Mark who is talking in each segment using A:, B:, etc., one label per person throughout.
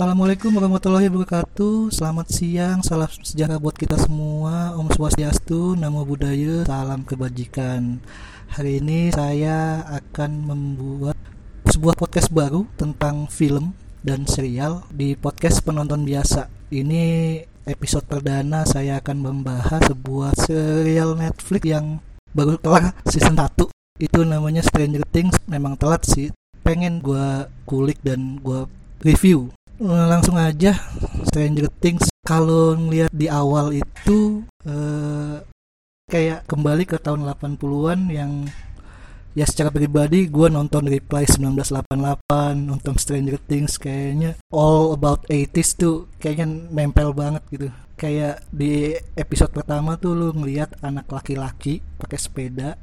A: Assalamualaikum warahmatullahi wabarakatuh. Selamat siang, salam sejahtera buat kita semua. Om Swastiastu, Namo Buddhaya, salam kebajikan. Hari ini saya akan membuat sebuah podcast baru tentang film dan serial di podcast penonton biasa. Ini episode perdana saya akan membahas sebuah serial Netflix yang baru kelar season 1 Itu namanya Stranger Things, memang telat sih. Pengen gue kulik dan gue review langsung aja Stranger Things. Kalau ngeliat di awal itu uh, kayak kembali ke tahun 80-an yang ya secara pribadi gue nonton Reply 1988 nonton Stranger Things kayaknya all about 80s tuh kayaknya nempel banget gitu. Kayak di episode pertama tuh lu ngeliat anak laki-laki pakai sepeda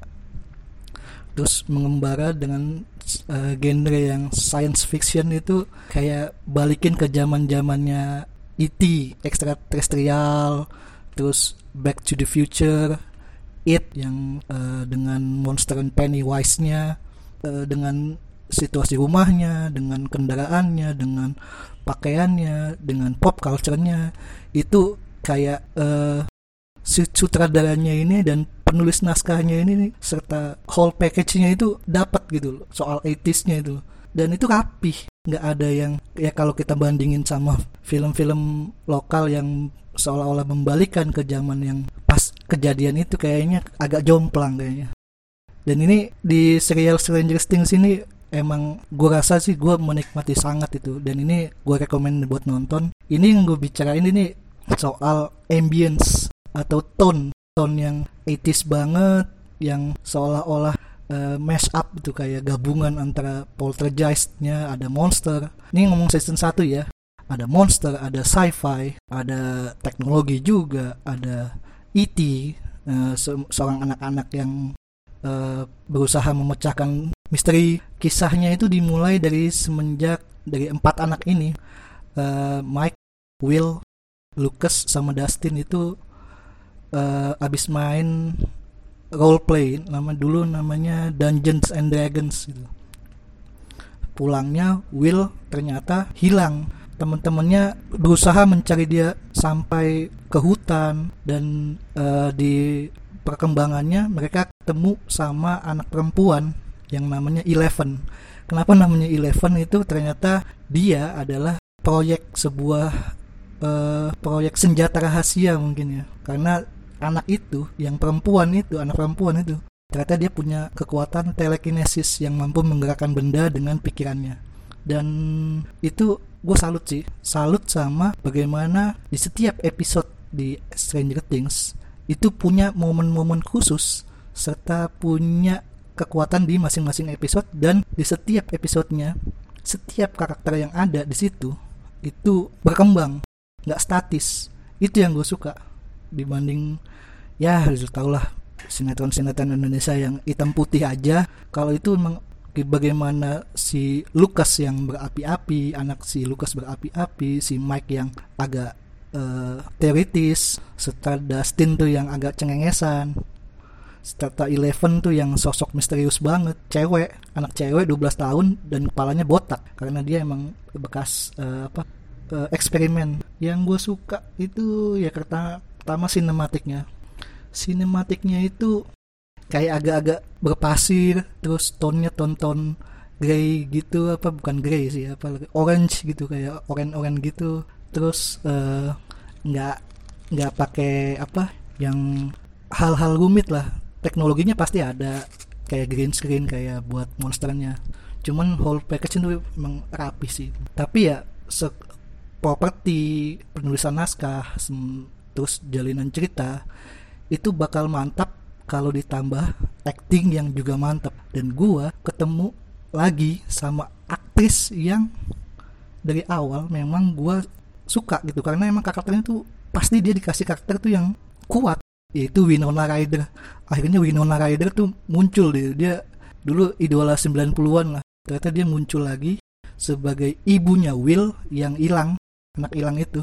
A: terus mengembara dengan uh, genre yang science fiction itu kayak balikin ke zaman zamannya E.T. ekstraterestrial terus Back to the Future It yang uh, dengan monster Pennywise-nya uh, dengan situasi rumahnya dengan kendaraannya dengan pakaiannya dengan pop culture-nya itu kayak uh, sutradaranya ini dan penulis naskahnya ini nih, serta whole package-nya itu dapat gitu loh soal etisnya itu dan itu rapih nggak ada yang ya kalau kita bandingin sama film-film lokal yang seolah-olah membalikan ke zaman yang pas kejadian itu kayaknya agak jomplang kayaknya. Dan ini di serial Stranger Things ini emang gue rasa sih gue menikmati sangat itu. Dan ini gue rekomend buat nonton. Ini yang gue bicarain ini soal ambience atau tone tone yang 80s banget yang seolah-olah uh, mash up itu kayak gabungan antara poltergeist-nya ada monster ini ngomong season 1 ya ada monster ada sci-fi ada teknologi juga ada E.T. Uh, se seorang anak-anak yang uh, berusaha memecahkan misteri kisahnya itu dimulai dari semenjak dari empat anak ini uh, Mike, Will, Lucas sama Dustin itu uh, abis main role play nama dulu namanya Dungeons and Dragons gitu. Pulangnya Will ternyata hilang. Teman-temannya berusaha mencari dia sampai ke hutan dan uh, di perkembangannya mereka ketemu sama anak perempuan yang namanya Eleven. Kenapa namanya Eleven itu ternyata dia adalah proyek sebuah uh, proyek senjata rahasia mungkin ya. Karena anak itu yang perempuan itu anak perempuan itu ternyata dia punya kekuatan telekinesis yang mampu menggerakkan benda dengan pikirannya. Dan itu gue salut sih. Salut sama bagaimana di setiap episode di Stranger Things itu punya momen-momen khusus serta punya kekuatan di masing-masing episode dan di setiap episodenya setiap karakter yang ada di situ itu berkembang. Nggak statis. Itu yang gue suka dibanding ya harus tau lah sinetron-sinetron Indonesia yang hitam putih aja. Kalau itu memang bagaimana si Lukas yang berapi-api anak si Lukas berapi-api si Mike yang agak uh, teoritis serta Dustin tuh yang agak cengengesan serta Eleven tuh yang sosok misterius banget cewek anak cewek 12 tahun dan kepalanya botak karena dia emang bekas uh, apa uh, eksperimen. Yang gue suka itu ya karena pertama sinematiknya. Sinematiknya itu kayak agak-agak berpasir terus tonnya ton-ton grey gitu apa bukan grey sih apa orange gitu kayak orange-orange gitu. Terus eh, nggak uh, nggak pakai apa yang hal-hal rumit lah. Teknologinya pasti ada kayak green screen kayak buat monsternya. Cuman whole package itu emang rapi sih. Tapi ya properti penulisan naskah terus jalinan cerita itu bakal mantap kalau ditambah acting yang juga mantap. Dan gua ketemu lagi sama aktris yang dari awal memang gua suka gitu. Karena emang karakternya tuh pasti dia dikasih karakter tuh yang kuat yaitu Winona Ryder. Akhirnya Winona Ryder tuh muncul dia, dia dulu idola 90-an lah. Ternyata dia muncul lagi sebagai ibunya Will yang hilang anak hilang itu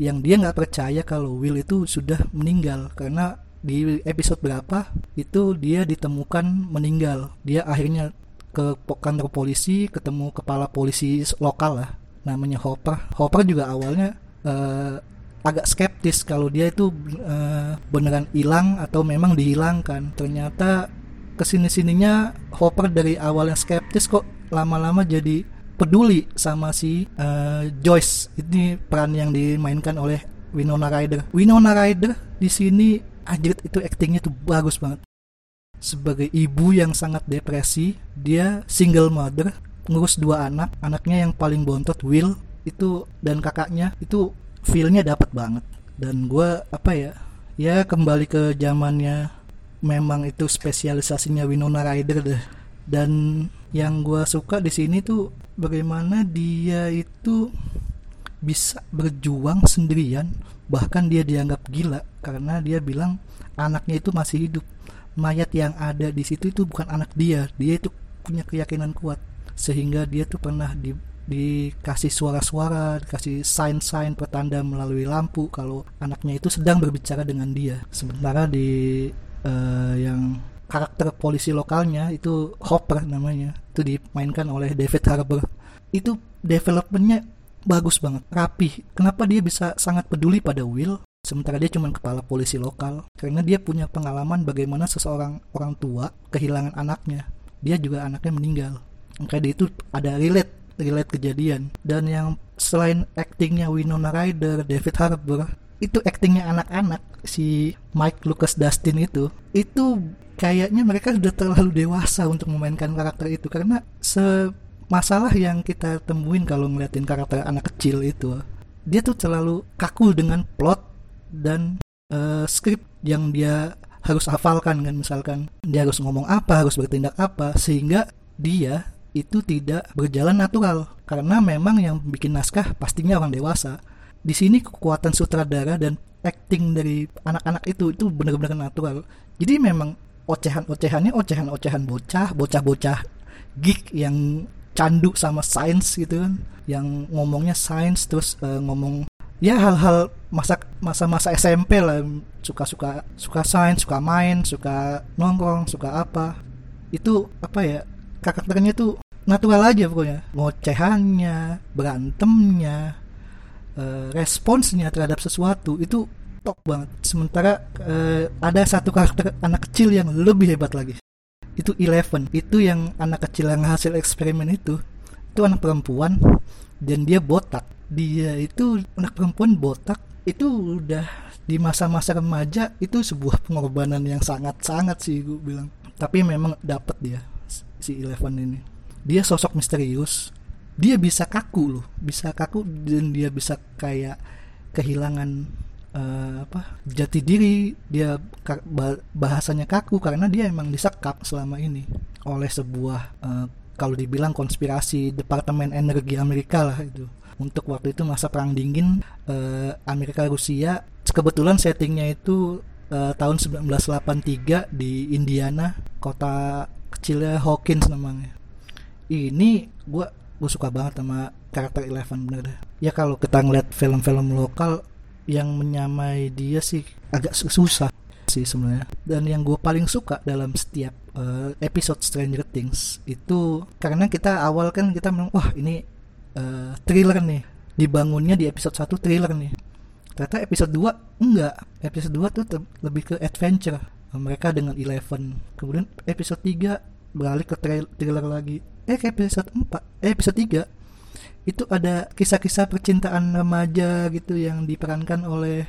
A: yang dia nggak percaya kalau Will itu sudah meninggal. Karena di episode berapa itu dia ditemukan meninggal. Dia akhirnya ke kantor polisi ketemu kepala polisi lokal lah namanya Hopper. Hopper juga awalnya uh, agak skeptis kalau dia itu uh, beneran hilang atau memang dihilangkan. Ternyata ke sini sininya Hopper dari awalnya skeptis kok lama-lama jadi peduli sama si uh, Joyce. Ini peran yang dimainkan oleh Winona Ryder. Winona Ryder di sini anjir itu aktingnya tuh bagus banget. Sebagai ibu yang sangat depresi dia single mother ngurus dua anak. Anaknya yang paling bontot Will itu dan kakaknya itu feelnya dapat banget. Dan gue apa ya ya kembali ke zamannya memang itu spesialisasinya Winona Ryder deh. Dan yang gue suka di sini tuh bagaimana dia itu bisa berjuang sendirian bahkan dia dianggap gila karena dia bilang anaknya itu masih hidup mayat yang ada di situ itu bukan anak dia dia itu punya keyakinan kuat sehingga dia tuh pernah di dikasih suara-suara, dikasih sign-sign pertanda melalui lampu kalau anaknya itu sedang berbicara dengan dia. Sementara di uh, yang karakter polisi lokalnya itu Hopper namanya. Itu dimainkan oleh David Harbour. Itu developmentnya bagus banget rapi. Kenapa dia bisa sangat peduli pada Will? Sementara dia cuma kepala polisi lokal. Karena dia punya pengalaman bagaimana seseorang orang tua kehilangan anaknya. Dia juga anaknya meninggal. Makanya dia itu ada relate relate kejadian. Dan yang selain aktingnya Winona Ryder David Harbour itu aktingnya anak-anak si Mike Lucas Dustin itu itu kayaknya mereka sudah terlalu dewasa untuk memainkan karakter itu. Karena se masalah yang kita temuin kalau ngeliatin karakter anak kecil itu dia tuh terlalu kaku dengan plot dan uh, skrip yang dia harus hafalkan kan. Misalkan dia harus ngomong apa harus bertindak apa sehingga dia itu tidak berjalan natural. Karena memang yang bikin naskah pastinya orang dewasa di sini kekuatan sutradara dan acting dari anak-anak itu itu benar-benar natural jadi memang ocehan-ocehannya ocehan-ocehan bocah, bocah-bocah geek yang candu sama sains gitu kan, yang ngomongnya sains terus uh, ngomong ya hal-hal masa masa-masa SMP lah suka-suka suka sains, suka main, suka nongkrong, suka apa. Itu apa ya? Karakternya tuh natural aja pokoknya. Ngocehannya, berantemnya, uh, responsnya terhadap sesuatu itu top banget. Sementara uh, ada satu karakter anak kecil yang lebih hebat lagi. Itu Eleven. Itu yang anak kecil yang hasil eksperimen itu. Itu anak perempuan dan dia botak. Dia itu anak perempuan botak itu udah di masa-masa remaja itu sebuah pengorbanan yang sangat-sangat sih gue bilang. Tapi memang dapat dia si Eleven ini. Dia sosok misterius. Dia bisa kaku loh, bisa kaku dan dia bisa kayak kehilangan uh, apa jati diri. Dia bahasanya kaku karena dia emang disekap selama ini oleh sebuah uh, kalau dibilang konspirasi Departemen Energi Amerika lah itu. Untuk waktu itu masa perang dingin uh, Amerika Rusia kebetulan settingnya itu uh, tahun 1983 di Indiana kota kecilnya Hawkins namanya. Ini gue gue suka banget sama karakter Eleven bener ya kalau kita ngeliat film-film lokal yang menyamai dia sih agak susah sih sebenarnya. Dan yang gue paling suka dalam setiap uh, episode Stranger Things itu karena kita awal kan kita bilang wah ini uh, thriller nih. Dibangunnya di episode 1 thriller nih. Ternyata episode 2 enggak. Episode 2 tuh lebih ke adventure. Mereka dengan Eleven. Kemudian episode 3 beralih ke thriller lagi. Eh ke episode 4 eh episode 3 itu ada kisah-kisah percintaan remaja gitu yang diperankan oleh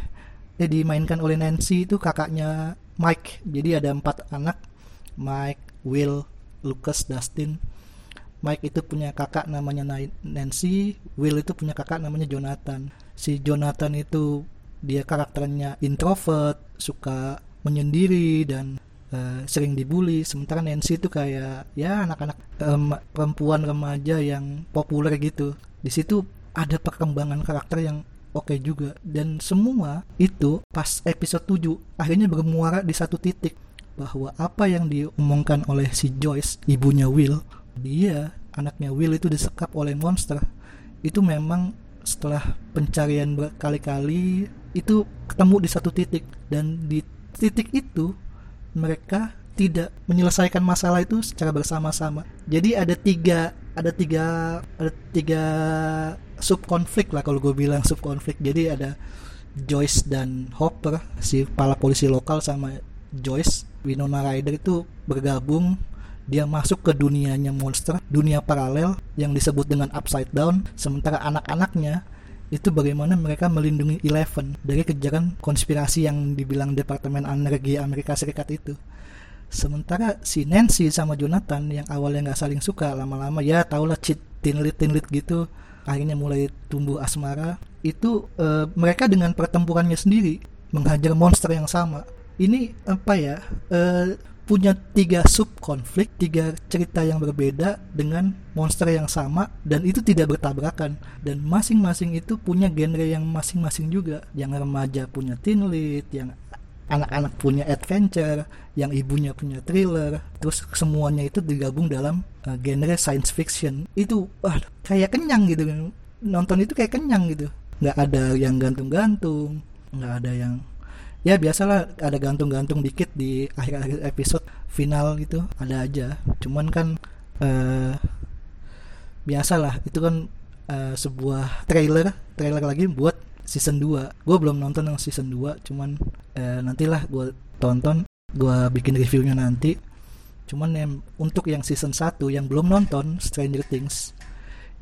A: eh dimainkan oleh Nancy itu kakaknya Mike. Jadi ada empat anak Mike Will Lucas Dustin. Mike itu punya kakak namanya Nancy Will itu punya kakak namanya Jonathan. Si Jonathan itu dia karakternya introvert suka menyendiri dan uh, sering dibully. Sementara Nancy itu kayak ya anak-anak um, perempuan remaja yang populer gitu. Di situ ada perkembangan karakter yang oke okay juga. Dan semua itu pas episode 7 akhirnya bermuara di satu titik bahwa apa yang diomongkan oleh si Joyce ibunya Will dia anaknya Will itu disekap oleh monster. Itu memang setelah pencarian berkali-kali itu ketemu di satu titik. Dan di titik itu mereka tidak menyelesaikan masalah itu secara bersama-sama. Jadi ada tiga ada tiga ada tiga sub konflik lah kalau gue bilang sub konflik. Jadi ada Joyce dan Hopper si kepala polisi lokal sama Joyce Winona Ryder itu bergabung dia masuk ke dunianya monster, dunia paralel yang disebut dengan upside down, sementara anak-anaknya itu bagaimana mereka melindungi Eleven dari kejaran konspirasi yang dibilang Departemen Energi Amerika Serikat itu. Sementara si Nancy sama Jonathan yang awalnya nggak saling suka lama-lama ya tahulah cheat tinlit tinlit gitu akhirnya mulai tumbuh asmara itu e, mereka dengan pertempurannya sendiri menghajar monster yang sama ini apa ya e, punya tiga sub konflik, tiga cerita yang berbeda dengan monster yang sama dan itu tidak bertabrakan dan masing-masing itu punya genre yang masing-masing juga. Yang remaja punya teen lead, yang anak-anak punya adventure, yang ibunya punya thriller, terus semuanya itu digabung dalam uh, genre science fiction. Itu wah kayak kenyang gitu. Nonton itu kayak kenyang gitu. nggak ada yang gantung-gantung, nggak ada yang ya biasalah ada gantung-gantung dikit di akhir-akhir episode final gitu ada aja. Cuman kan uh, biasalah itu kan uh, sebuah trailer trailer lagi buat season 2 gue belum nonton yang season 2 cuman uh, nantilah gue tonton gue bikin reviewnya nanti. Cuman yang untuk yang season 1 yang belum nonton Stranger Things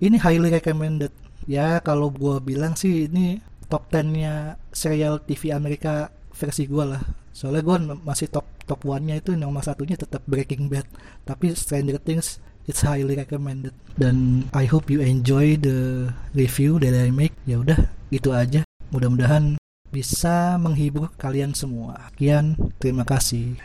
A: ini highly recommended. Ya kalau gue bilang sih ini top 10 nya serial TV Amerika versi gue lah. Soalnya gue masih top top one nya itu nomor satunya tetap Breaking Bad. Tapi Stranger Things it's highly recommended. Dan I hope you enjoy the review that I make ya udah gitu aja. Mudah-mudahan bisa menghibur kalian semua. Sekian, terima kasih.